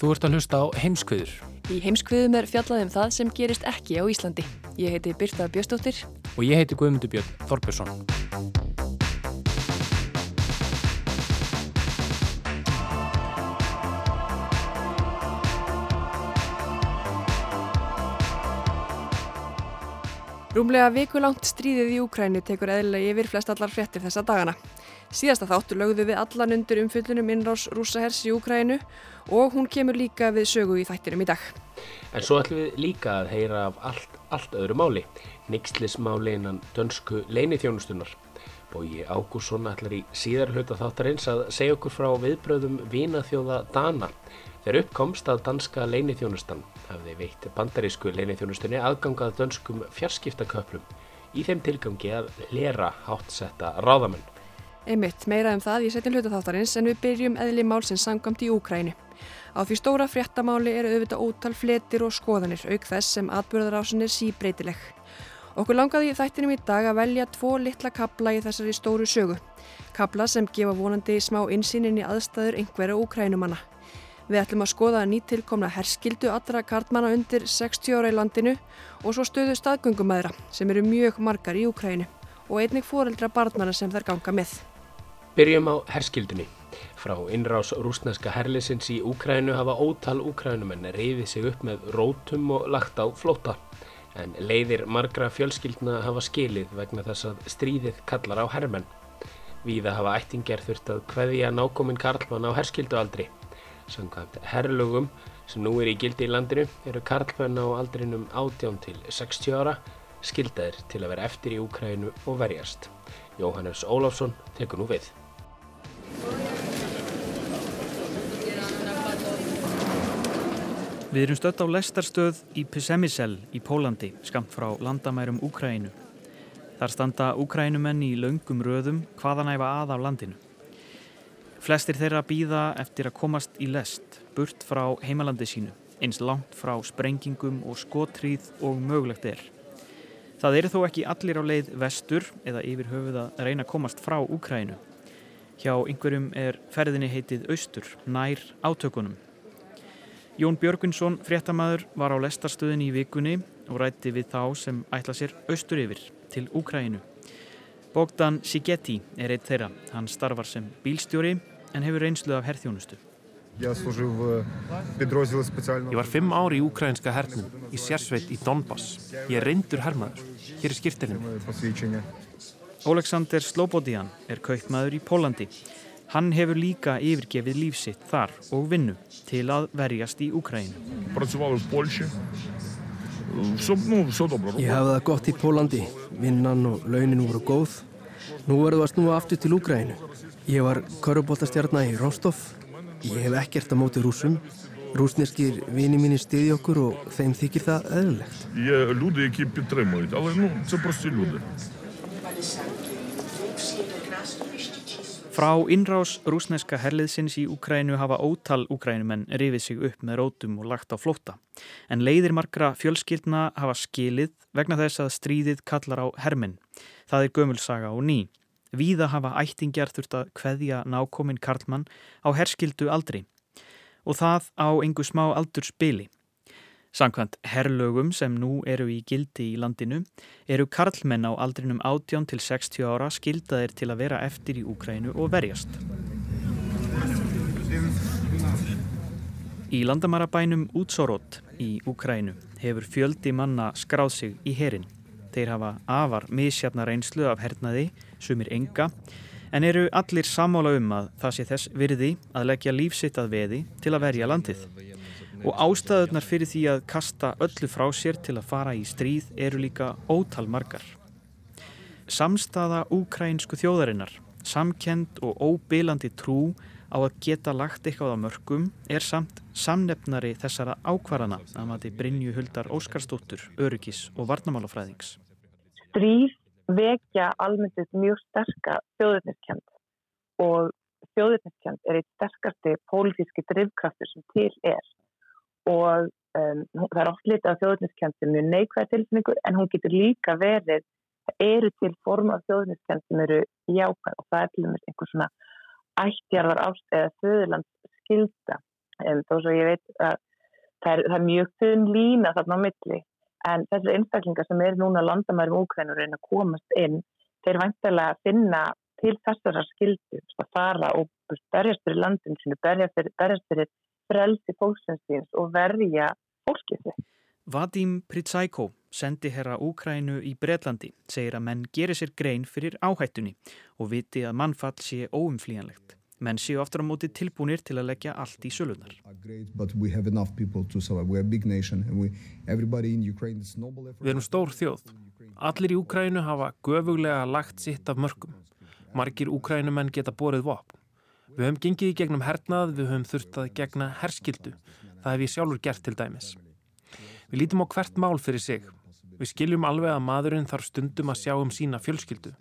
Þú ert að hlusta á heimskviður Í heimskviðum er fjallað um það sem gerist ekki á Íslandi. Ég heiti Birta Bjöstóttir. og ég heiti Guðmundur Björn Þorbjörnsson. Rúmlega vikulangt stríðið í Úkrænu tekur eðlilega yfir flest allar fréttir þessa dagana. Síðasta þáttu lögðu við allan undir umfyllunum innrás rússahers í Úkrænu og hún kemur líka við sögu í þættinum í dag. En svo ætlum við líka að heyra af allt, allt öðru máli, nixlismáli innan dönsku leinithjónustunar. Bói Ágússon ætlar í síðar hluta þáttarins að segja okkur frá viðbröðum vinaþjóða Dana. Þeir uppkomst að danska leinithjónustan hafði veitt bandarísku leinithjónustunni aðgangað dönskum fjarskiptaköplum í þeim tilgangi að lera háttsetta ráðamenn. Einmitt, meira um það í setjum hluta þáttarins en við byrjum eðli málsins samkvæmt í Úkrænu. Á því stóra fréttamáli eru auðvitað ótal fletir og skoðanir auk þess sem atbyrðarásin er síbreytileg. Okkur langaði í þættinum í dag að velja tvo litla kabla í þessari stóru sögu. Kabla sem gefa vonandi smá insýnin í aðstæður einhverja úkrænumanna. Við ætlum að skoða nýtilkomna herskildu allra kartmanna undir 60 ára í landinu og svo stöðu staðgöngumæðra sem eru mjög margar í Úkrænu og einnig foreldra barnana sem þær ganga með. Byrjum á herskildunni. Frá innrás rúsneska herlisins í Úkrænu hafa ótal úkrænumenn reyðið sig upp með rótum og lagt á flóta. En leiðir margra fjölskyldna hafa skilið vegna þess að stríðið kallar á hermenn. Víða hafa ættingjar þurft að kveðja nákominn karlmann á herskildualdri. Samkvæmt herrlugum sem nú er í gildi í landinu eru karlmenn á aldrinum 18 til 60 ára skildaðir til að vera eftir í Úkrænu og verjast. Jóhannes Ólafsson tekur nú við. Við erum stött á lestarstöð í Pysemisel í Pólandi, skamt frá landamærum Úkrænu. Þar standa Úkrænumenn í laungum röðum hvaðanæfa að af landinu. Flestir þeirra býða eftir að komast í lest, burt frá heimalandi sínu, eins langt frá sprengingum og skotríð og mögulegt er. Það eru þó ekki allir á leið vestur eða yfir höfuð að reyna að komast frá Úkrænu. Hjá einhverjum er ferðinni heitið austur, nær átökunum. Jón Björgvinsson, fréttamaður, var á lestarstöðinni í vikunni og rætti við þá sem ætla sér austur yfir til Úkrænu. Bogdan Sigeti er eitt þeirra. Hann starfar sem bílstjóri en hefur reynslu af herþjónustu. Ég var fimm ári í úkrænska hernum í sérsveit í Donbass. Ég er reyndur hermaður. Hér er skiptirinn. Oleksandr Slobodian er kaupmaður í Pólandi. Hann hefur líka yfirgefið lífsitt þar og vinnu til að verjast í Úkræn. Ég hafði það gott í Pólandi. Vinnan og launin voru góð. Nú verður það snúa aftur til Úkrænu. Ég var körubótastjarnar í Rostov. Ég hef ekkert að móti rúsum. Rúsnirskir vini mínir stiði okkur og þeim þykir það öðrulegt. Ég lúði ekki betremað, alveg nú, það er prostið lúði. Frá innrás rúsneska herliðsins í Úkrænu hafa ótal úkrænumenn rifið sig upp með rótum og lagt á flótta. En leiðir margra fjölskyldna hafa skilið vegna þess að stríðið kallar á herminn. Það er gömulsaga og ný. Víða hafa ættingjar þurft að kveðja nákominn karlmann á herskildu aldri. Og það á engu smá aldur spili. Sankvæmt herrlögum sem nú eru í gildi í landinu eru karlmenn á aldrinum 18 til 60 ára skildaðir til að vera eftir í Úkrænu og verjast. Í landamarabænum Útsorot í Úkrænu hefur fjöldi manna skráð sig í herin. Þeir hafa afar misjafna reynslu af hernaði, sumir enga, en eru allir samála um að það sé þess virði að leggja lífsitt að veði til að verja landið. Og ástæðunar fyrir því að kasta öllu frá sér til að fara í stríð eru líka ótal margar. Samstaða úkrænsku þjóðarinnar, samkend og óbilandi trú á að geta lagt eitthvað á mörgum er samt samnefnari þessara ákvarðana að mati Brynju Huldar Óskarsdóttur, öryggis og varnamálafræðings. Stríð vekja almyndið mjög sterka þjóðurniskjönd og þjóðurniskjönd er eitt sterkasti pólitíski drivkraftur sem til er og um, það er oft litið af þjóðurniskjönd sem er neikvæð tilfinningur en hún getur líka verið, það eru til form af þjóðurniskjönd sem eru jákvæð og það er til dæmis einhver svona ættjarðar ást eða þauðlands skilda en þó svo ég veit að það er, það er mjög þunn lína þarna á milli en þessi einstaklingar sem er núna landamærum úkvænur en að komast inn þeir væntilega að finna til þessara skildu að fara og berjast fyrir landin sinu, berjast fyrir, berjast fyrir frelsi fólksins og verja fólkið sig. Vadim Pritsæko, sendi herra Úkrænu í Breitlandi, segir að menn gerir sér grein fyrir áhættunni og viti að mannfall sé óumflíjanlegt. Menn séu aftur á móti tilbúinir til að leggja allt í sölunar. Við erum stór þjóð. Allir í Úkrænu hafa göfuglega lagt sitt af mörgum. Margir Úkrænumenn geta borið vopn. Við höfum gengið í gegnum hernað, við höfum þurft að gegna herskildu. Það hef ég sjálfur gert til dæmis. Við lítum á hvert mál fyrir sig. Við skiljum alveg að maðurinn þarf stundum að sjá um sína fjölskyldu.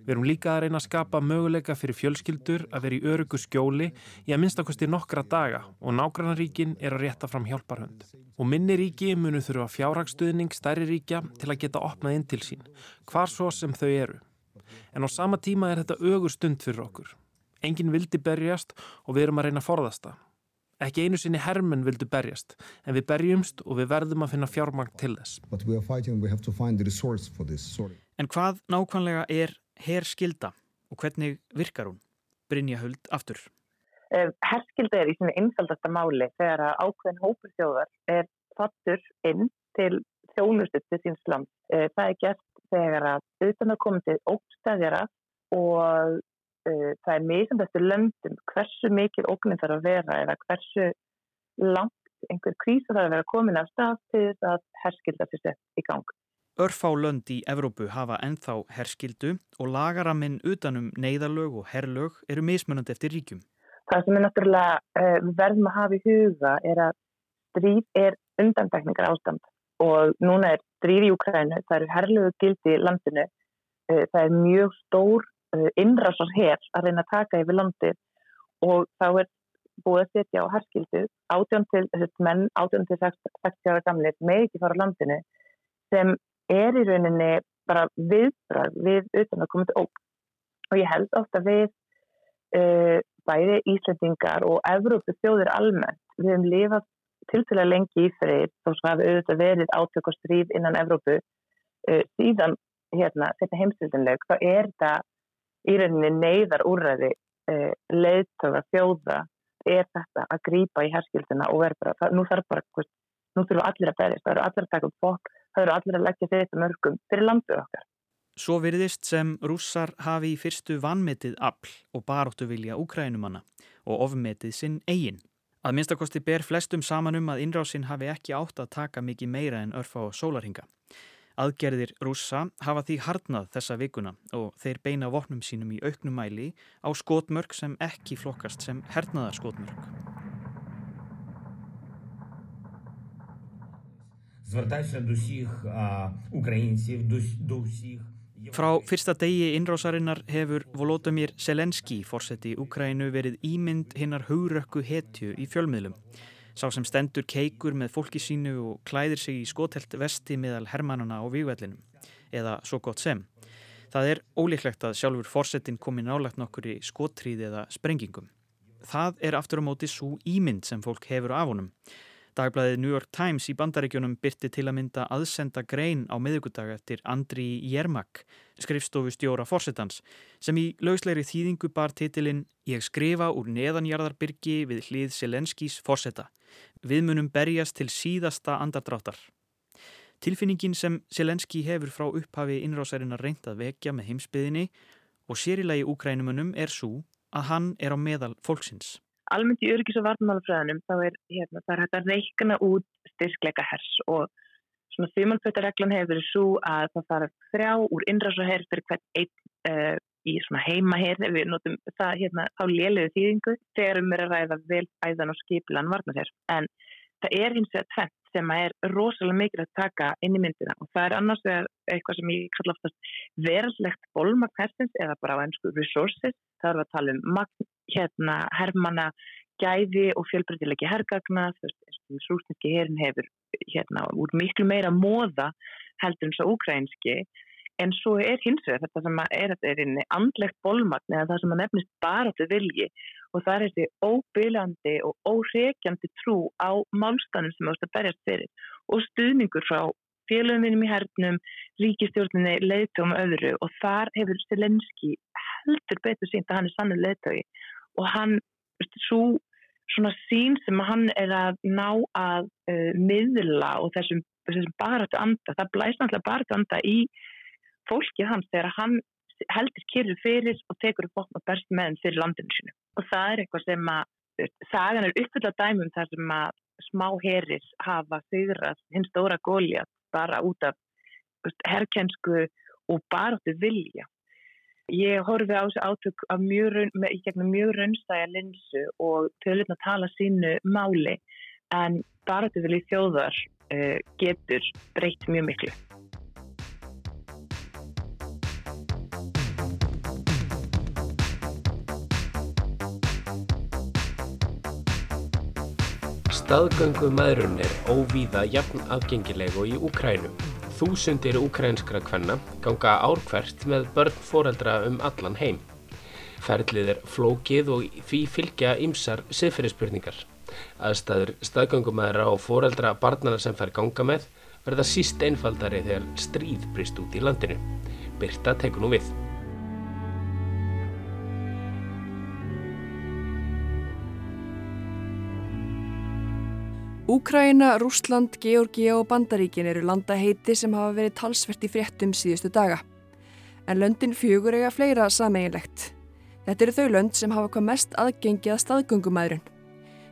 Við erum líka að reyna að skapa möguleika fyrir fjölskyldur að vera í örugu skjóli í að minnstakosti nokkra daga og nágrannaríkin er að rétta fram hjálparhund. Og minni ríki munu þurfa fjárhagstuðning stærri ríkja til að geta opnað inn til sín, hvar svo sem þau eru. En á sama tíma er þetta ögur stund fyrir okkur. Engin vildi berjast og við erum að reyna að forðast það. Ekki einu sinni hermenn vildu berjast, en við berjumst og við verðum að finna fjármang til þess. En hvað nákvæmlega er herskilda og hvernig virkar hún? Brynja Huld aftur. Herskilda er í svona einfaldasta máli þegar að ákveðin hópur þjóðar er fattur inn til þjónustu til síns land. Það er gert þegar að auðvitað komið til óstæðjara og uh, það er misand eftir löndum hversu mikil ógnin þarf að vera eða hversu langt einhver krísa þarf að vera komin af stað til þess að herskilda sér sett í gang. Örfá lönd í Evrópu hafa ennþá herskildu og lagaraminn utanum neyðalög og herrlög eru mismunandi eftir ríkjum. Það sem er náttúrulega uh, verðum að hafa í huga er að stríð er undandækningar ástand og núna er stríð í Ukrænu, það eru herrlögu gildi í landinu, uh, það er mjög stór innrásar hér að reyna að taka yfir landi og þá er búið að setja á herskildu átjón til menn, átjón til 60 ára gamlir með ekki fara á landinu sem er í rauninni bara viðbrað við utan að koma til óg og ég held ofta við uh, bæði Íslandingar og Evrópu þjóðir almennt við hefum lifað til til að lengi í frið þó sem hafa auðvitað verið átök og stríð innan Evrópu uh, síðan hérna, þetta heimsildinleg þá er það í rauninni neyðar úrræði eh, leiðtöfa, þjóða er þetta að grýpa í herskildina og verður bara, nú þarf bara hvist, nú þurfum allir að berjast, það eru allir að taka upp fokk það eru allir að leggja þetta mörgum fyrir landu okkar. Svo virðist sem rússar hafi í fyrstu vanmetið afl og baróttu vilja úkrænumanna og ofmetið sinn eigin. Að minnstakosti ber flestum saman um að innrásinn hafi ekki átt að taka mikið meira en örfa og sólarhinga. Aðgerðir rússa hafa því harnað þessa vikuna og þeir beina vopnum sínum í auknum mæli á skotmörk sem ekki flokkast sem hernaðar skotmörk. Frá fyrsta degi innrásarinnar hefur Volodymyr Selenski, fórseti Úkrænu, verið ímynd hinnar hugrökku hetju í fjölmiðlum. Sá sem stendur keikur með fólki sínu og klæðir sig í skotelt vesti meðal hermannana á výgvellinum, eða svo gott sem. Það er ólíklegt að sjálfur fórsetin komi nálagt nokkur í skottríði eða sprengingum. Það er aftur á móti svo ímynd sem fólk hefur af honum. Dagblæðið New York Times í bandaríkjunum byrti til að mynda aðsenda grein á miðugudag eftir Andri Jermak, skrifstofu stjóra fórsetans, sem í lausleiri þýðingu bar titilinn Ég skrifa úr neðanjarðarbyrgi við hlið Selenskís fórseta. Við munum berjast til síðasta andardráttar. Tilfinningin sem Selenski hefur frá upphafi innrásarinnar reynd að vekja með heimsbyðinni og sérilagi úkrænumunum er svo að hann er á meðal fólksins. Almennt í öryggis- og varnmálafræðanum þá er, hérna, er hægt að reikna út styrkleika hers og svona þumalpötareglan hefur verið svo að það þarf þrjá úr innrásaherr fyrir hvert einn uh, í svona heimaherð, við notum það hérna á léliðu þýðingu þegar um er að ræða vel æðan og skipilan varnarherr. En það er hins vegar tvent sem er rosalega mikil að taka inn í myndina. Og það er annars vegar eitthvað sem ég kalla oftast verðlegt bólmagn eða bara á ennsku resources. Það er að tala um magn, hérna, herrmanna gæði og fjölbreytilegi herrgagna þess að rústinski herin hefur hérna úr miklu meira móða heldur eins og ukrainski en svo er hins vegar þetta sem er, er andlegt bólmagn eða það sem að nefnist bara til vilji. Og það er þessi óbylandi og óreikjandi trú á málstanum sem ást að berjast fyrir. Og stuðningur frá félögum í hernum, ríkistjórninni, leiðtögum og öðru. Og þar hefur Selenski heldur betur sínt að hann er sannur leiðtögi og hann, svo svona sín sem hann er að ná að uh, miðla og þessum, þessum baratu anda, það blæst náttúrulega baratu anda í fólkið hans þegar hann heldur kyrru fyrir og tekur upp bókn og berst með henn fyrir landinu sinu. Og það er eitthvað sem að sagan er uppfylgða dæmum þar sem að smá heris hafa þauðrast hinn stóra gólja bara út af herrkensku og af vilja. Ég horfi á þessu átök mjög, mjög raunstæja linsu og tölurna tala sínu máli en af vilja þjóðar uh, getur breytt mjög miklu. Staðgöngumæðrun er óvíða jafn aðgengileg og í Úkrænum. Þúsundir úkrænskra kvenna ganga árkvært með börn foreldra um allan heim. Ferlið er flókið og því fylgja ymsar siðferðisspurningar. Aðstæður staðgöngumæðra og foreldra barnana sem fær ganga með verða síst einfaldari þegar stríð brist út í landinu. Byrta tekur nú við. Úkraina, Rúsland, Georgia og Bandaríkin eru landaheiti sem hafa verið talsvert í fréttum síðustu daga. En löndin fjögur eiga fleira sameigilegt. Þetta eru þau lönd sem hafa hvað mest aðgengi að staðgöngumæðrun.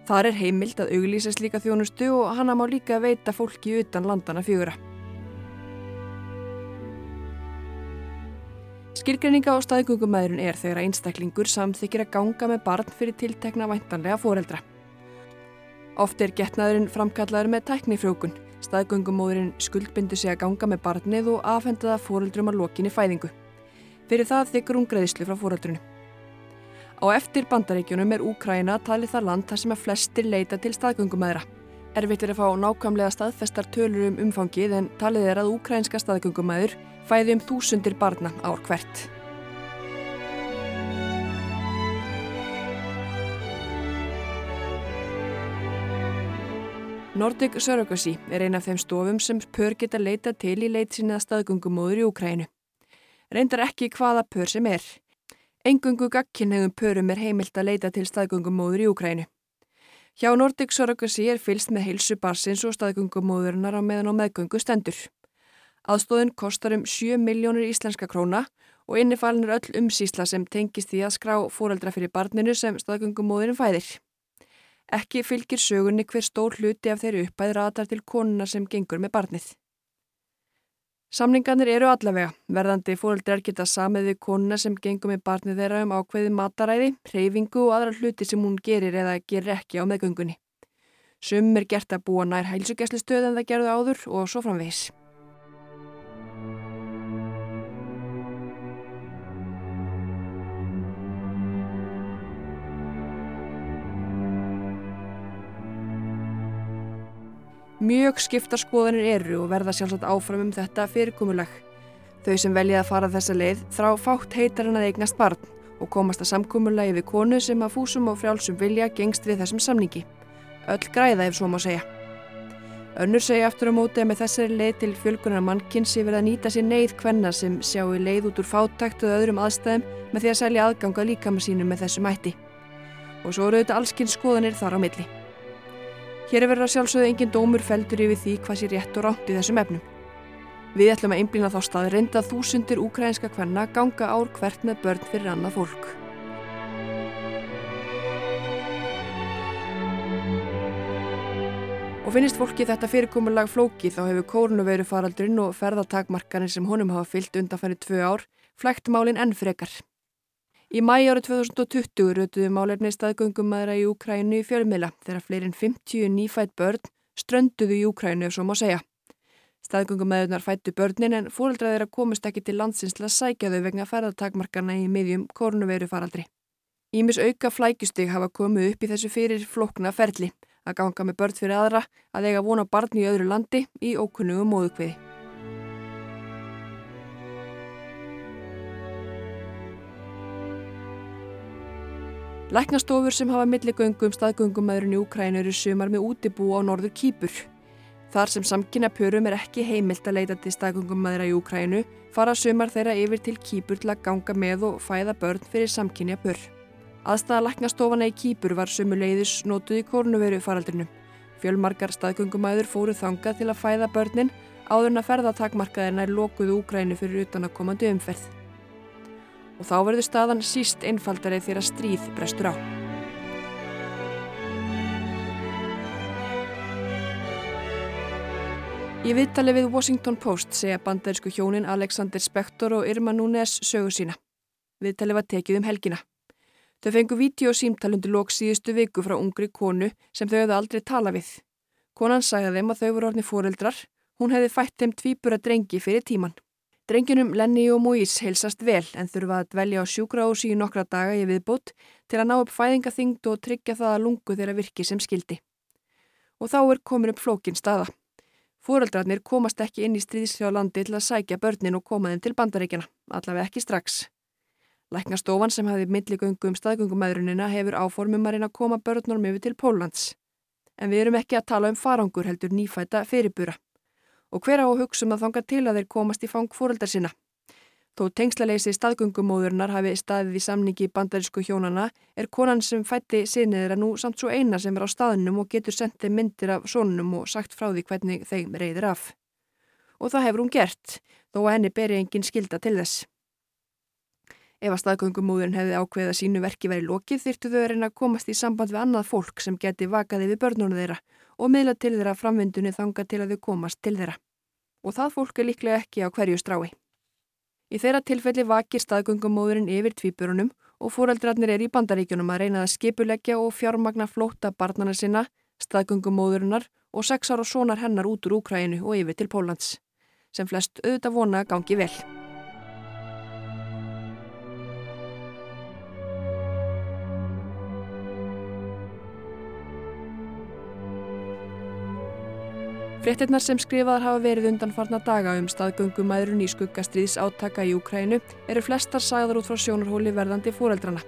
Þar er heimilt að auglýsa slíka þjónustu og hana má líka veita fólki utan landana fjögura. Skilgreininga á staðgöngumæðrun er þegar einstaklingur samþykir að ganga með barn fyrir tiltekna væntanlega foreldra. Oft er getnaðurinn framkallaður með tæknifrjókun. Staðgöngumóðurinn skuldbindur sig að ganga með barnið og afhenda það fóreldrum að lokinni fæðingu. Fyrir það þykkur hún greiðslu frá fóreldrunu. Á eftir bandaríkjunum er Úkræna talið það land þar sem að flestir leita til staðgöngumæðra. Erfitt er að fá nákvæmlega staðfestar tölur um umfangið en talið er að úkrænska staðgöngumæður fæði um þúsundir barna ár hvert. Nordic Surrogacy er ein af þeim stofum sem pör geta leita til í leit sinna staðgöngumóður í Úkrænu. Reyndar ekki hvaða pör sem er. Engungu gagkinnegum pörum er heimilt að leita til staðgöngumóður í Úkrænu. Hjá Nordic Surrogacy er fylst með heilsu barsins og staðgöngumóðurinnar á meðan og meðgöngu stendur. Aðstóðin kostar um 7 miljónur íslenska króna og innifalnir öll umsýsla sem tengist því að skrá fóreldra fyrir barninu sem staðgöngumóðurin fæðir. Ekki fylgir sögunni hver stór hluti af þeirri uppæð ratar til konuna sem gengur með barnið. Samningarnir eru allavega. Verðandi fóreldrar geta samið við konuna sem gengur með barnið þeirra um ákveði mataræði, hreyfingu og aðra hluti sem hún gerir eða gerir ekki á meðgöngunni. Sum er gert að búa nær hælsugjæslu stöð en það gerðu áður og svo framvegis. Mjög skipta skoðanir eru og verða sjálfsagt áfram um þetta fyrirkomulag. Þau sem veljið að fara þessa leið þrá fátt heitar en að eignast barn og komast að samkomulagi við konu sem að fúsum og frjálsum vilja gengst við þessum samningi. Öll græða ef svo má segja. Önnur segja aftur á móti að með þessari leið til fjölgunar mannkynns sé verið að nýta sér neyð hvenna sem sjáu leið út úr fátækt og öðrum aðstæðum með því að selja aðganga líkama sínum með þessu mætti. Og svo eru auðvitað allskinn skoðanir þar á milli. Hér er verið að sjálfsögðu engin dómur feldur yfir því hvað sé rétt og rátt í þessum efnum. Við ætlum að einblýna þá stað reynda þúsundir ukrainska kvenna ganga ár hvert með börn fyrir annað fólk. Og finnist fólki þetta fyrirkomulag flóki þá hefur kórnuveiru faraldurinn og ferðatakmarkanir sem honum hafa fyllt undanfæri tvö ár flægt málinn enn frekar. Í mæi árið 2020 rötuðu málefni staðgöngumæðra í Úkrænu í fjölmiðla þegar fleirinn 50 nýfætt börn strönduðu í Úkrænu ef svo má segja. Staðgöngumæðunar fættu börnin en fóreldraðir að komast ekki til landsins til að sækja þau vegna ferðatakmarkana í miðjum kórnuveiru faraldri. Ímis auka flækjustig hafa komið upp í þessu fyrir flokna ferli að ganga með börn fyrir aðra að eiga vona barn í öðru landi í ókunnugum móðukviði. Læknastofur sem hafa milligöngum staðgöngumæðurinn í Úkræn eru sumar með útibú á norður Kýpur. Þar sem samkynna pjörum er ekki heimilt að leita til staðgöngumæðura í Úkrænu fara sumar þeirra yfir til Kýpur til að ganga með og fæða börn fyrir samkynja pör. Aðstæða læknastofana í Kýpur var sömu leiðis nótuð í kórnuveru faraldrinu. Fjölmarkar staðgöngumæður fóru þangað til að fæða börnin áður en að ferðatakmarkaðina er lokuð Úkrænu fyrir utan að komandi umferð. Og þá verður staðan síst einfaldari þegar stríð brestur á. Í viðtali við Washington Post segja bandarísku hjónin Alexander Spector og Irma Núnes sögu sína. Viðtali var tekið um helgina. Þau fengu vídeosímtal undir lók síðustu viku frá ungri konu sem þau hefðu aldrei tala við. Konan sagði þeim að þau voru orðni fóreldrar, hún hefði fætt þeim tvíbura drengi fyrir tíman. Drenginum Lenny og Moís heilsast vel en þurfa að dvelja á sjúkraósi í nokkra daga í viðbútt til að ná upp fæðingaþyngd og tryggja það að lungu þeirra virki sem skildi. Og þá er komin upp flókin staða. Fóreldrarnir komast ekki inn í stríðsljá landi til að sækja börnin og koma þeim til bandaríkjana, allavega ekki strax. Læknastofan sem hafði milligöngu um staðgöngumæðrunina hefur áformum að koma börnum yfir til Póllands. En við erum ekki að tala um farangur heldur nýfæta fyrirbúra. Og hver á að hugsa um að þanga til að þeir komast í fang fóreldar sinna? Þó tengslaleysi staðgöngumóðurnar hafi staðið í samningi bandarísku hjónana er konan sem fætti sinniðra nú samt svo eina sem er á staðnum og getur sendið myndir af sónunum og sagt frá því hvernig þeim reyðir af. Og það hefur hún gert, þó að henni beri engin skilda til þess. Ef að staðgöngumóðurinn hefði ákveðið að sínu verki verið lokið þyrtu þau að reyna að komast í samband við annað fólk sem geti vakaði við börnunum þeirra og miðla til þeirra framvindunni þanga til að þau komast til þeirra. Og það fólk er líklega ekki á hverju strái. Í þeirra tilfelli vakir staðgöngumóðurinn yfir tvíburunum og fóreldrarnir er í bandaríkjunum að reyna að skipuleggja og fjármagna flóta barnana sinna, staðgöngumóðurinnar og sex ára sonar hennar út úr Úkræinu og yfir til Pólans, sem flest auðvitað vona gangi vel. Fréttinnar sem skrifaðar hafa verið undanfarna daga um staðgöngumæðrun í skuggastriðs átaka í Úkrænu eru flestar sagðar út frá sjónarhóli verðandi fóreldrana.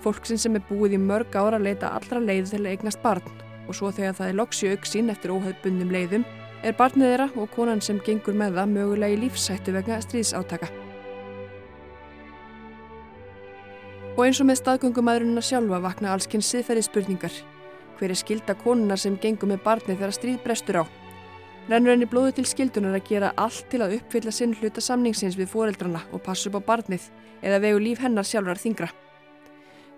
Fólksinn sem er búið í mörg ára að leita allra leið til að eignast barn og svo þegar það er loksi auksinn eftir óhauðbundum leiðum er barnið þeirra og konan sem gengur með það mögulega í lífsættu vegna stríðsátaka. Og eins og með staðgöngumæðrunina sjálfa vakna allskinn siðferði spurningar. Hver er skilda konunar sem gengur með barnið þegar stríð brestur á? Rennur henni blóðu til skildunar að gera allt til að uppfylla sinn hluta samningsins við foreldrana og passa upp á barnið eða vegu líf hennar sjálfrar þingra.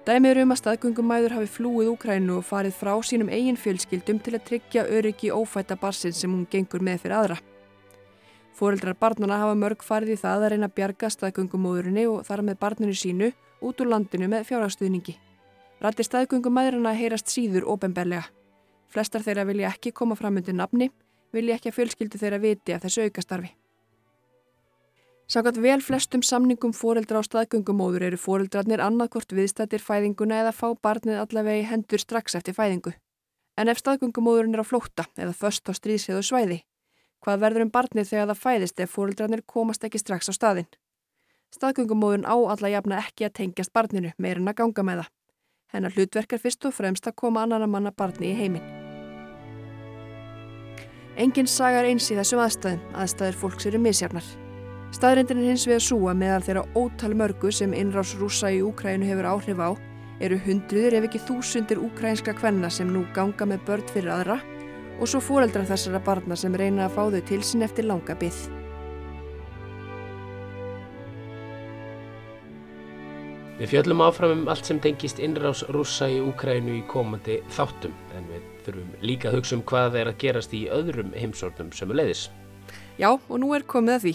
Dæmið eru um að staðgöngumæður hafi flúið Úkrænu og farið frá sínum eigin fjölskyldum til að tryggja öryggi ófætta barsinn sem hún gengur með fyrir aðra. Fóreldrar barnana hafa mörg farið í það að reyna að bjarga staðgöngumóðurinni og þar með barninu sínu út úr landinu með fjárhagstuðningi. Rættir staðgöngumæðurina heyrast síður óbemberlega. Flestar þeirra vilja ekki koma fram undir nafni, vilja ekki að fjölskyldu þeirra viti af þessu aukastarfi. Sákat vel flestum samningum fóreldra á staðgöngumóður eru fóreldrarnir annarkvort viðstættir fæðinguna eða fá barnið allavega í hendur strax eftir fæðingu. En ef staðgöngumóðurinn er á flótta eða först á stríðsíðu svæði, hvað verður um barnið þegar það fæðist ef fóreldrarnir komast ekki strax á staðinn? Staðgöngumóðurinn á alla jafna ekki að tengjast barninu meirinn að ganga með það. Hennar hlutverkar fyrst og fremst að koma annan að manna barni í heiminn. Engin sagar eins í þessum aðstæðum, aðstæður fólks eru misjarnar. Staðrindin er hins við að súa meðan þeirra ótal mörgu sem innrás rúsa í Úkrænu hefur áhrif á eru hundruður ef ekki þúsundir úkrænska kvenna sem nú ganga með börn fyrir aðra og svo fóreldra þessara barna sem reyna að fá þau til sín eftir langa byggð. Við fjöllum áfram um allt sem tengist innrás rúsa í Úkrænu í komandi þáttum en við þurfum líka að hugsa um hvað er að gerast í öðrum heimsornum sem er leiðis. Já, og nú er komið að því.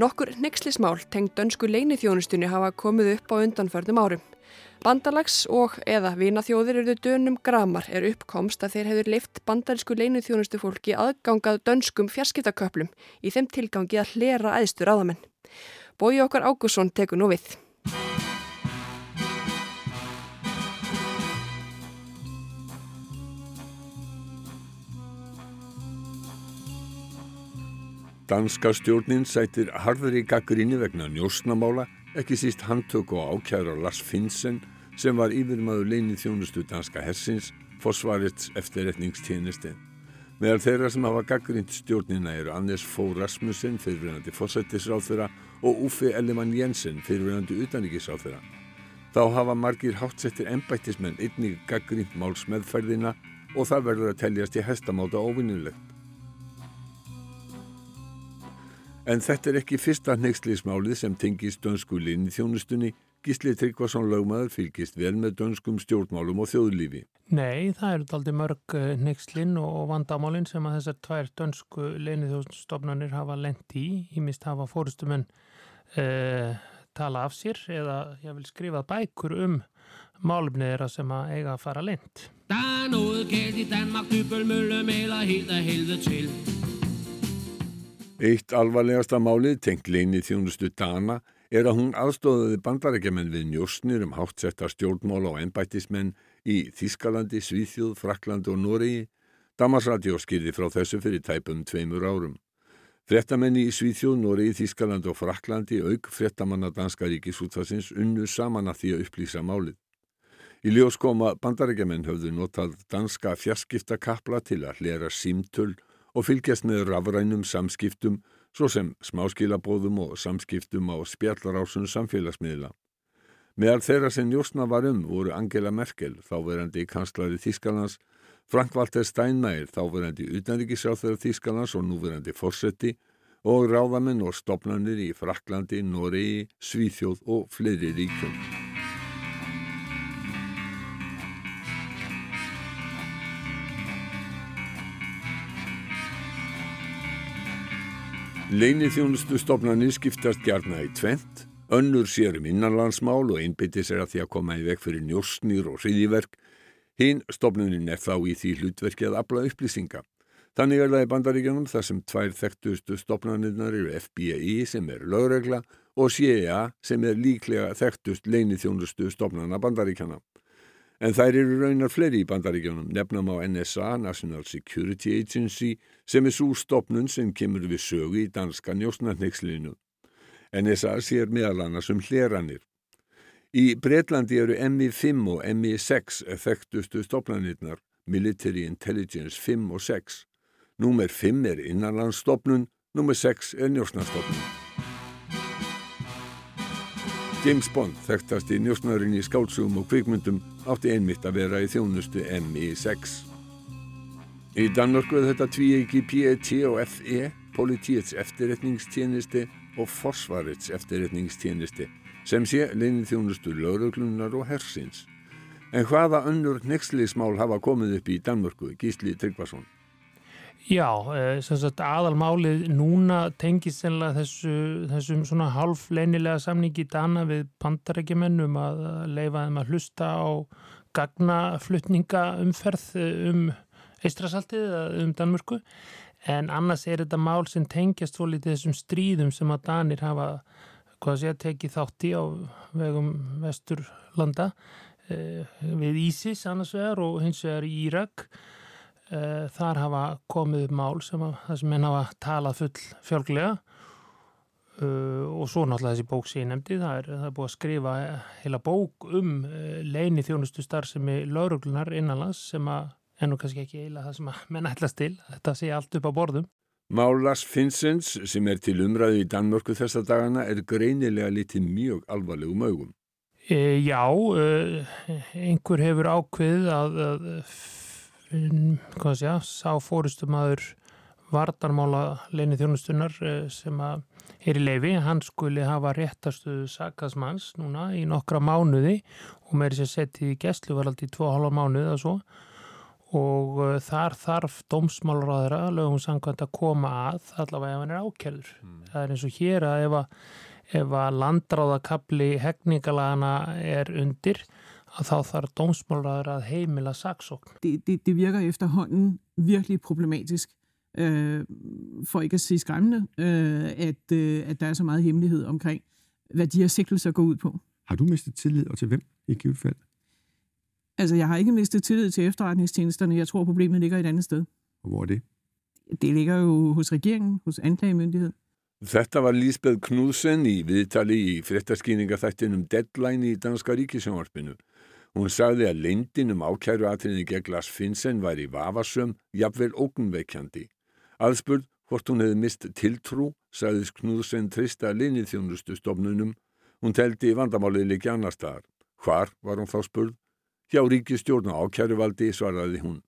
Nokkur nexlismál tengd dönsku leinithjónustunni hafa komið upp á undanförnum árum. Bandalags og eða vinaþjóðir eruðu dönum gramar er uppkomst að þeir hefur leift bandarísku leinithjónustu fólki aðgangað dönskum fjarskiptaköplum í þeim tilgangi að hlera æðstur áðamenn. Bói okkar Ágússon tekur nú við. Danska stjórnin sætir harðri gaggrinni vegna njósnamála, ekki síst handtök og ákjæra Lars Finnsen sem var yfirmaður leinið þjónustu danska hersins, fósvarits eftirretningstjenesti. Meðal þeirra sem hafa gaggrind stjórnina eru Anders Fogh Rasmussen, fyrirverandi fósættisráþurra og Uffe Ellemann Jensen, fyrirverandi utanrikiðsráþurra. Þá hafa margir hátsettir ennbættismenn einnig gaggrind málsmeðferðina og það verður að teljast í hestamáta óvinnulegt. En þetta er ekki fyrsta hneikslismálið sem tengist dönsku linni þjónustunni. Gísli Tryggvason lögmaður fylgist vel með dönskum stjórnmálum og þjóðlífi. Nei, það eru aldrei mörg hneikslinn og vandamálinn sem að þessar tvær dönsku linni þjónustofnanir hafa lent í. Í mist hafa fórustumenn eh, tala af sér eða ég vil skrifa bækur um málumnið þeirra sem að eiga að fara lent. Der er noget galt i Danmark, maler helt af helvede til. Eitt alvarlegasta málið tengt leinið þjónustu Dana er að hún aðstóðaði bandarækjaman við njósnir um háttsetta stjórnmála og ennbættismenn í Þískalandi, Svíþjóð, Fraklandi og Noregi. Damarsradio skilði frá þessu fyrir tæpum tveimur árum. Frettamenni í Svíþjóð, Noregi, Þískalandi og Fraklandi auk frettamanna Danska ríkisútfarsins unnu saman að því að upplýsa málið. Í ljós koma bandarækjaman höfðu notað danska fjarskiptakapla til að hlera símtöl og fylgjast með rafrænum samskiptum svo sem smáskilabóðum og samskiptum á spjallarásun samfélagsmiðla. Meðal þeirra sem njósna var um voru Angela Merkel, þáverandi kanslari Þískalands, Frank-Walter Steinmeier, þáverandi utanrikiðsráþur Þískalands og núverandi fórsetti og ráðamenn og stopnarnir í Fraklandi, Noregi, Svíþjóð og fleiri ríkjum. Leinithjónustu stopnarnir skiptast gjarna í tvent, önnur sér um innanlandsmál og einbyttir sér að því að koma í veg fyrir njóstnýr og hriðiverk. Hinn stopnunin er þá í því hlutverki að afla upplýsinga. Þannig er það í bandaríkjanum þar sem tvær þekktustu stopnarnirnar eru FBI sem er lögregla og CIA sem er líklega þekktust leinithjónustu stopnarna bandaríkjana. En þær eru raunar fleiri í bandaríkjónum, nefnum á NSA, National Security Agency, sem er svo stopnun sem kemur við sögu í danska njósnarneikslinu. NSA sér meðal annars um hleranir. Í Breitlandi eru MI5 og MI6 þekktustu stopnarnirnar, Military Intelligence 5 og 6. Númer 5 er innanlandsstopnun, númer 6 er njósnarstopnun. James Bond, þekktast í njósnarinn í skálsugum og kvikmyndum, átti einmitt að vera í þjónustu MI6. Í Danmörku er þetta tvíegi PET og FE, Politíets eftirretningstjenisti og Forsvarets eftirretningstjenisti, sem sé leinin þjónustu lauruglunar og hersins. En hvaða önnur nexlismál hafa komið upp í Danmörku, Gísli Tryggvason? Já, sem sagt aðalmálið núna tengist þessu, þessum svona half leinilega samningi dana við pandarækjumennum að leifa þeim að hlusta á gagnaflutninga umferð um eistrasaltið eða um Danmörku. En annars er þetta mál sem tengjast svolítið þessum stríðum sem að Danir hafa hvað sé að teki þátti á vegum vesturlanda eh, við Ísis annars vegar og hins vegar Írak. eh, þar hafa komið upp mál sem að það sem henn hafa talað full fjálglega. Uh, og svo náttúrulega þessi bók sem ég nefndi það er, það er búið að skrifa heila bók um uh, leini þjónustu starfsemi lauruglunar innanlands sem að ennú kannski ekki eila það sem að menn ætlas til þetta sé allt upp á borðum. Málas Finnsens sem er til umræðu í Danmörku þessa dagana er greinilega litið mjög alvarlegum augum. E, Já einhver hefur ákveð að, að sé að sá fórustum aður vardarmála leini þjónustunar sem að er í leifi, hann skuli hafa réttastuðu sakasmanns núna í nokkra mánuði og með þess að setja í gæsluvaraldi í 2,5 mánuði og svo og uh, þar þarf dómsmálraðara lögum samkvæmt að koma að allavega ef hann er ákjörður. Mm. Það er eins og hér að ef að, ef að landráðakabli hegningalagana er undir að þá þarf dómsmálraðara að heimila saksókn. Det, det, det virker efterhånden virkelig problematisk, øh, for ikke at sige skræmmende, øh, at, øh, at der er så meget hemmelighed omkring, hvad de her sigtelser går ud på. Har du mistet tillid, og til hvem i givet fald? Altså, jeg har ikke mistet tillid til efterretningstjenesterne. Jeg tror, problemet ligger et andet sted. Og hvor er det? Det ligger jo hos regeringen, hos anklagemyndigheden. Þetta var Lísbeth Knudsen í viðtali í fréttaskýningaþættinum Deadline í Danska Ríkisjónvarpinu. Hún sagði að leyndin um ákæru atriðin gegn Lars Finnsen væri vafasöm, jafnvel ógunveikjandi. Aðspurð hvort hún hefði mist tiltrú, sagðis Knudsen trista linnið þjónustu stofnunum. Hún teldi vandamálið líki annar staðar. Hvar var hún þá spurð? Hjá ríkistjórn og ákæruvaldi svaraði hún.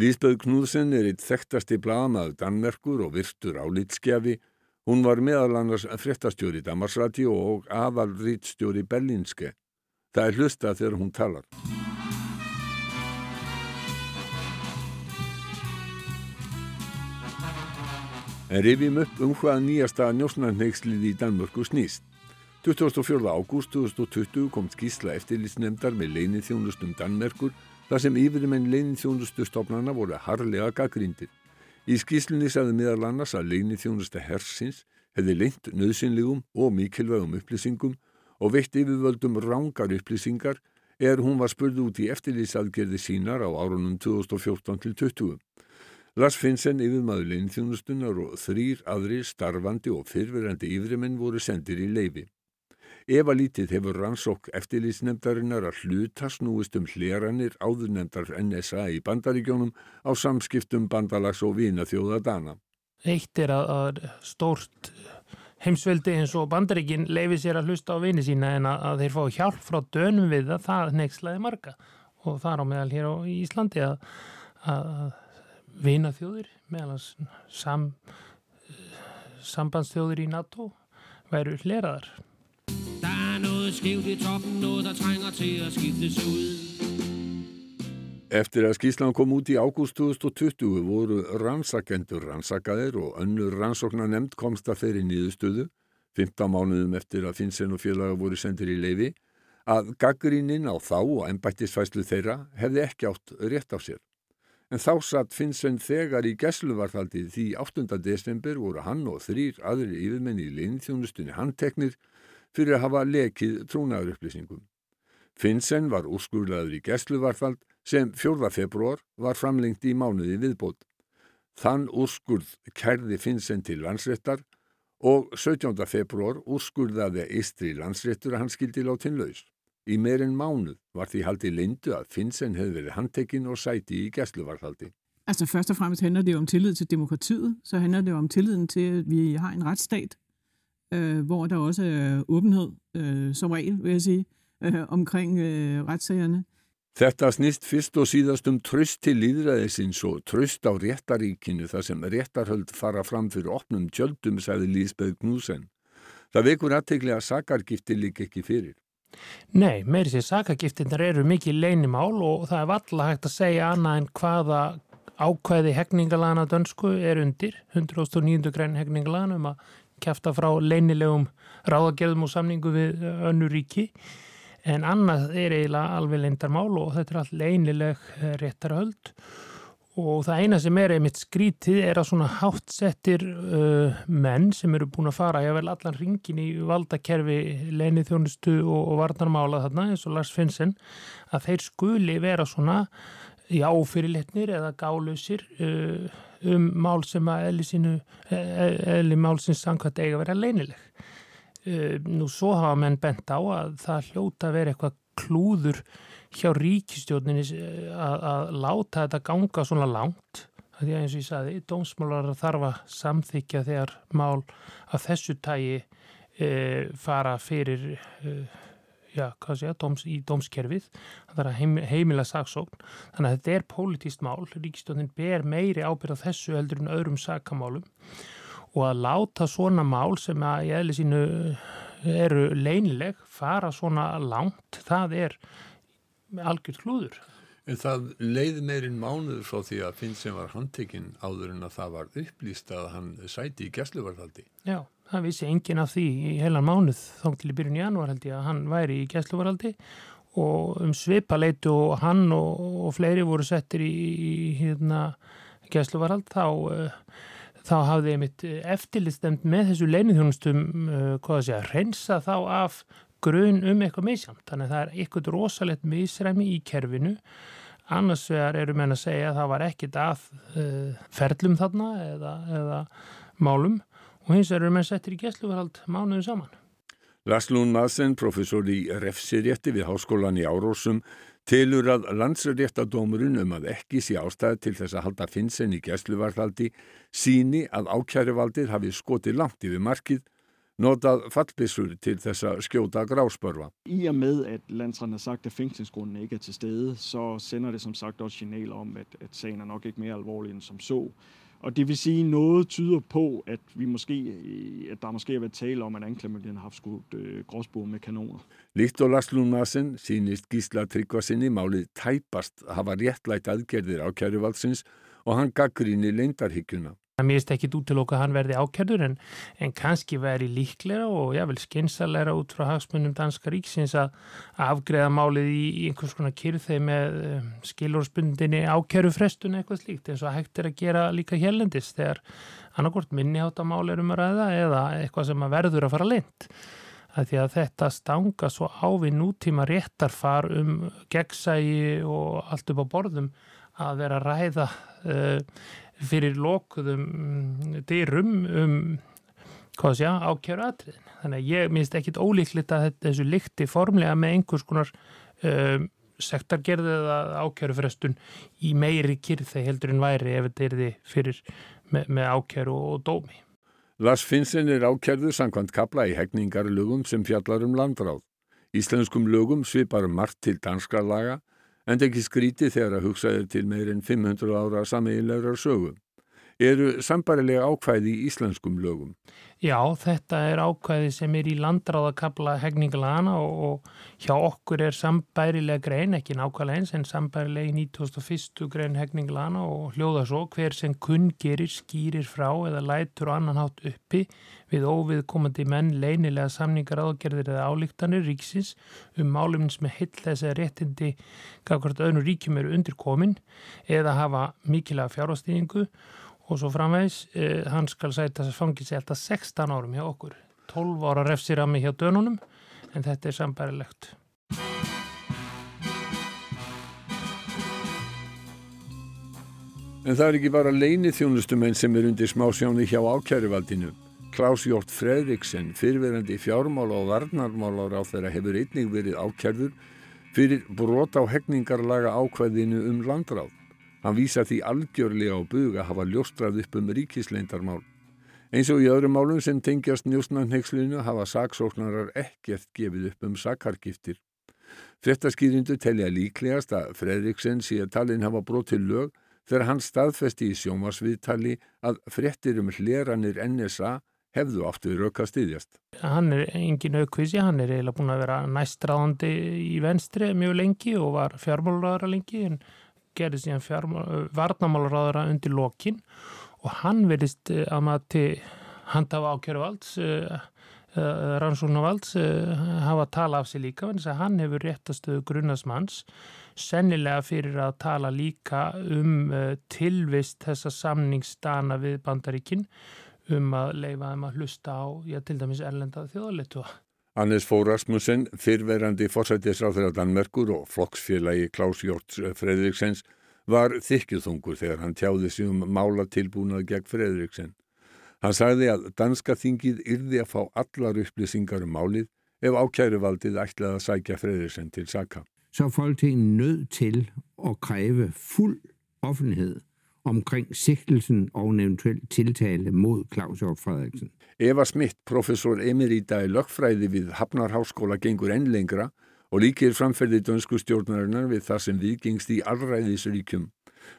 Lísbeth Knudsen er eitt þekktasti blaðamaður Danmerkur og virtur álitskjafi Hún var meðal annars fréttastjóri Damarsrati og aðal rítstjóri Berlínske. Það er hlusta þegar hún talar. En rifjum upp um hvaða nýjasta njósnarneikslið í Danmörku snýst. 24. ágúst 2020 kom skísla eftirlýsnemdar með leinið þjónustum Danmerkur þar sem yfirmenn leinið þjónustu stofnana voru harlega gaggrindir. Í skýslunni sagði meðal annars að leini þjónusta hersins hefði leint nöðsynlegum og mikilvægum upplýsingum og veitt yfirvöldum rángar upplýsingar er hún var spurð út í eftirlýsaðgerði sínar á árunum 2014 til 20. Lars Finnsen yfirmaður leini þjónustunar og þrýr aðri starfandi og fyrverandi yfirmenn voru sendir í leifi. Eva lítið hefur rannsók eftirlýsnefndarinnar að hluta snúist um hleranir áðurnemdar NSA í bandaríkjónum á samskiptum bandalags og vina þjóða dana. Eitt er að, að stórt heimsveldi eins og bandaríkin leifi sér að hlusta á vini sína en að, að þeir fá hjálp frá dönum við að það neykslaði marga og það er á meðal hér á Íslandi að, að vina þjóðir meðal sam, sambandsþjóðir í NATO væru hleraðar. Der er noget skævt i toppen, noget der trænger til at skiftes ud. Eftir að skýslan kom út í ágúst 2020 voru rannsakendur rannsakaðir og önnur rannsóknar nefnd komst að þeirri nýðustöðu, 15 mánuðum eftir að Finnsen og félaga voru sendir í leifi, að gaggríninn á þá og ennbættisfæslu þeirra hefði ekki átt rétt á sér. En þá satt Finnsen þegar í gesluvarðhaldi því 8. desember voru hann og þrýr aðri yfirmenni í leinþjónustunni handteknir fyrir að hafa lekið trúnaðurupplýsingum. Finnsen var úrskurlaður í gesluvarðhald sem 4. februar var framlengt í mánuði viðbót. Þann úrskurð kærði Finnsen til landsréttar og 17. februar úrskurðaði Eistri landsréttur að hann skildi látin laus. Í meirinn mánuð var því haldið lindu að Finnsen hefði verið handtekinn og sæti i gæsluvarhaldi. Altså først og fremmest handler det jo om tillid til demokratiet, så handler det jo om tilliden til, at vi har en retsstat, øh, hvor der også er åbenhed, øh, som regel vil jeg sige, øh, omkring øh, retssagerne. Þetta snýst fyrst og síðast um tröst til líðræðisins og tröst á réttaríkinu þar sem réttarhöld fara fram fyrir opnum tjöldum, sagði Lísbeth Knúsen. Það vekur aðtegli að sakargifti líka ekki fyrir. Nei, meiri sér sakagiftinnar eru mikið leinimál og það er valla hægt að segja annað en hvaða ákvæði hegningalana dönsku er undir, 109. græn hegningalana um að kæfta frá leinilegum ráðagerðum og samningu við önnu ríki en annað er eiginlega alveg leindarmál og þetta er allt leinileg réttarhöld. Og það eina sem er einmitt skrítið er að svona hátsettir uh, menn sem eru búin að fara ég vel allan ringin í valdakerfi leinið þjónustu og, og varnarmála þarna eins og Lars Finnsen að þeir skuli vera svona í áfyrirletnir eða gálausir uh, um mál sem að eðli sínu eðli málsins samkvæmt eiga að vera leinileg nú svo hafa menn bent á að það hljóta að vera eitthvað klúður hjá ríkistjóninni að, að láta þetta ganga svona langt. Því að eins og ég saði, dómsmálar þarf að samþykja þegar mál af þessu tægi e, fara fyrir e, já, sé dóms, í dómskerfið. Það er að heim, heimila saksókn. Þannig að þetta er pólitíst mál. Ríkistjónin ber meiri ábyrð á þessu heldur en öðrum sakamálum og að láta svona mál sem að í eðli sínu eru leynileg fara svona langt, það er algjörð klúður. En það leiði meirinn mánuður frá því að Finn sem var handtekinn áður en að það var upplýst að hann sæti í gæsluvarðaldi. Já, það vissi enginn af því í heilan mánuð þá til í byrjun í janúar held ég að hann væri í gæsluvarðaldi og um svipaleitu og hann og, og fleiri voru settir í, í hérna gæsluvarðald þá uh, þá hafði ég mitt eftirlistemt með þessu leinithjónustum uh, hvað að segja, reynsa þá af grun um eitthvað misjamt. Þannig að það er eitthvað rosalegt misræmi í kerfinu. Annars vegar eru menn að segja að það var ekkit að uh, ferlum þarna eða, eða málum og hins vegar eru menn settir í gæsluverhald mánuðu saman. Laslún Madsen, professor í refsirétti við háskólan í Árósum, telur að landsréttadómurinn um að ekki sé ástæði til þess að halda finnsen í gæsluvarðaldi síni að ákjærivaldið hafi skotið langt yfir markið notað fallbissur til þess að skjóta gráspörfa. I og med at landsretten har sagt at fængslingsgrunden ikke er til stede, så sender det som sagt også signal om at, at sagen er nok ikke mere alvorlig end som så. Og det vil sige, noget tyder på, at vi måske, øh, at der måske har været tale om, at anklagemyndigheden har haft skudt øh, gråsbord med kanoner. Líkt og Laslúnasen sínist Gísla Tryggvasinni málið tæpast hafa réttlætt aðgerðir á kæruvaldsins og hann gaggrínir leindarhyggjuna. Mér finnst ekki útiloka að hann verði ákjörður en, en kannski veri líklega og jável skynsalega út frá hagsmunum danska ríksins að afgreða málið í, í einhvers konar kyrþeg með um, skilurspundinni ákjörufrestun eitthvað slíkt eins og hægt er að gera líka hérlendis þegar annarkort minniháttamál er um að ræða eða eitthvað sem að verður að fara. Að því að þetta stanga svo á við nútíma réttarfar um gegnsægi og allt upp á borðum að vera að ræða uh, fyrir lokuðum mm, dyrum um hvað sé að ákjæru atriðin. Þannig að ég minnst ekkit ólíklit að þessu líkti formlega með einhvers konar um, sektargerði eða ákjæru frestun í meiri kyrþei heldur en væri ef þetta er því fyrir með, með ákjæru og dómi. Lars Finnsen er ákjærðu sangkvæmt kapla í hegningarlögum sem fjallar um landráð. Íslenskum lögum svipar margt til danskra laga en ekki skríti þegar að hugsaði til meir en 500 ára sameiginlegar sögu. Eru sambarilega ákvæði í íslenskum lögum? Já, þetta er ákvæði sem er í landráðakabla hegningalana og, og hjá okkur er sambærilega grein, ekki nákvæmlega eins, en sambærilega í 1901. grein hegningalana og hljóða svo hver sem kunn gerir, skýrir frá eða lætur og annan hátt uppi við óviðkomandi menn leynilega samningar ágerðir eða álíktanir ríksins um málumins með hill þess að réttindi gafkvært öðnu ríkjum eru undirkomin eða hafa mikilega fjárhástíðingu og svo framvegs, eh, hann skal sæta þess að fangins alltaf 16 árum hjá okkur 12 ára refsirami hjá dönunum en þetta er sambærilegt En það er ekki bara leini þjónustumenn sem er undir smásjáni hjá ákjæruvaldinu. Klaus Jórt Fredriksen, fyrverandi fjármála og varnarmálar á þeirra hefur einnig verið ákjærður fyrir brot á hegningarlaga ákvæðinu um landráð. Hann vísa því algjörlega á bug að hafa ljóstrað upp um ríkisleindarmál. Eins og í öðrum málum sem tengjast njósnarnheikslinu hafa saksóknarar ekkert gefið upp um sakargiftir. Frettaskýrindu telja líklegast að Fredriksen sé að talin hafa brotið lög þegar hann staðfesti í sjómasviðtali að frettir um hleranir NSA hefðu aftur rauka stiðjast. Hann er engin aukvísi, hann er eiginlega búin að vera næstráðandi í venstri mjög lengi og var fjármálaráðara lengi en gerði síðan varnamálaráðara undir lokin og hann verðist að maður til handhafa ákjöru valds rannsóknar valds uh, hafa að tala af sig líka en þess að hann hefur réttastuðu grunnasmanns sennilega fyrir að tala líka um tilvist þessa samningsdana við bandaríkinn um að leifa þeim að hlusta á, já, til dæmis erlenda þjóðleitua. Hannes Fór Rasmussen, fyrverandi forsættisráþur á Danmerkur og flokksfélagi Klaus Hjort Fredriksens var þykjuþungur þegar hann tjáði sig um mála tilbúnað gegn Fredriksen. Hann sagði að danska þingið yrði að fá allar upplýsingar um málið ef ákæruvaldið ætlaði að sækja Fredriksen til saka. Så er Folketinget nødt til at kræve fuld offentlighed omkring sigtelsen og en eventuel tiltale mod Claus Hjort Frederiksen. Eva Smith, professor emerita í lögfræði við Hafnarháskóla gengur enn lengra og líkir framferði dönsku stjórnarinnar við það sem viðgengst í allræðisríkjum.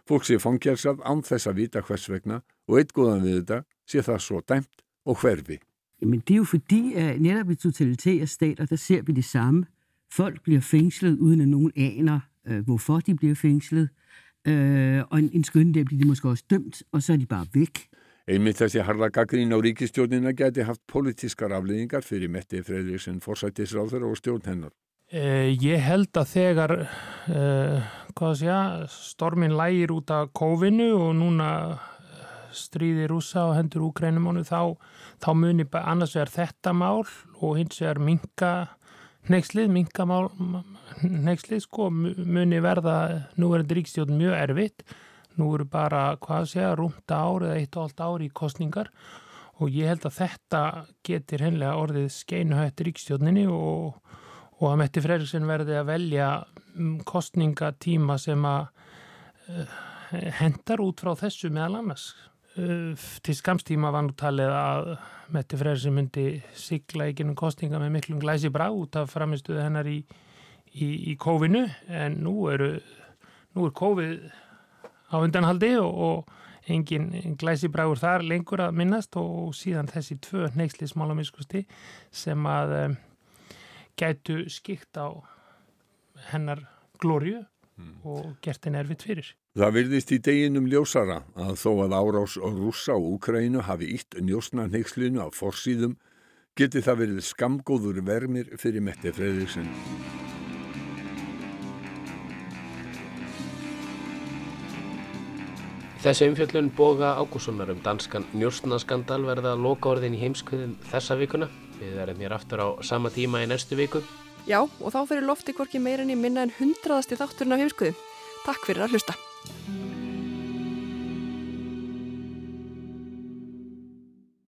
Fólk sé fangjarsað án þess að vita hvers vegna og eitt góðan við þetta sé það svo dæmt og hverfi. Men det er jo fordi, at netop i totalitære stater, der ser vi det samme. Folk bliver fængslet, uden at nogen aner, øh, hvorfor de bliver fængslet. Øh, og en, en skønne der bliver de måske også dømt, og så er de bare væk. Einmitt þessi harða gaggrín á ríkistjórnina geti haft politískar afleðingar fyrir Metti Freyríksen forsættisráður og stjórn hennar. Uh, ég held að þegar uh, sé, stormin lægir út af kófinu og núna stríði rúsa og hendur úkrænumánu þá, þá muni annars vegar þetta mál og hins vegar minka neykslið, minka mál neykslið sko muni verða núverandi ríkstjórn mjög erfitt Nú eru bara, hvað segja, rúmta ár eða eitt og allt ár í kostningar og ég held að þetta getur hennilega orðið skeinuhættir ríkstjóninni og, og að Metti Freiriksen verði að velja kostningatíma sem að uh, hendar út frá þessu meðal annars. Uh, til skamstíma var nú talið að Metti Freiriksen myndi sigla í genum kostninga með miklum glæsi brá út af framistuðu hennar í, í, í kófinu en nú eru, nú er kófið á undanhaldi og, og engin glæsi brægur þar lengur að minnast og síðan þessi tvö neykslismálamískusti sem að um, gætu skikt á hennar glóriu mm. og gert henni erfitt fyrir. Það virðist í deginum ljósara að þó að árás og rússa á Úkrænu hafi ítt njósna neykslinu á forsýðum geti það verið skamgóður vermir fyrir Mette Fredriksson. Þessi umfjöllun boga Ágússonar um danskan njóstnaskandal verða loka orðin í heimskviðum þessa vikuna. Við erum hér aftur á sama tíma í næstu viku. Já, og þá fyrir lofti hvorki meirinni minna en hundraðasti þátturinn á heimskviðum. Takk fyrir að hlusta. Thank you.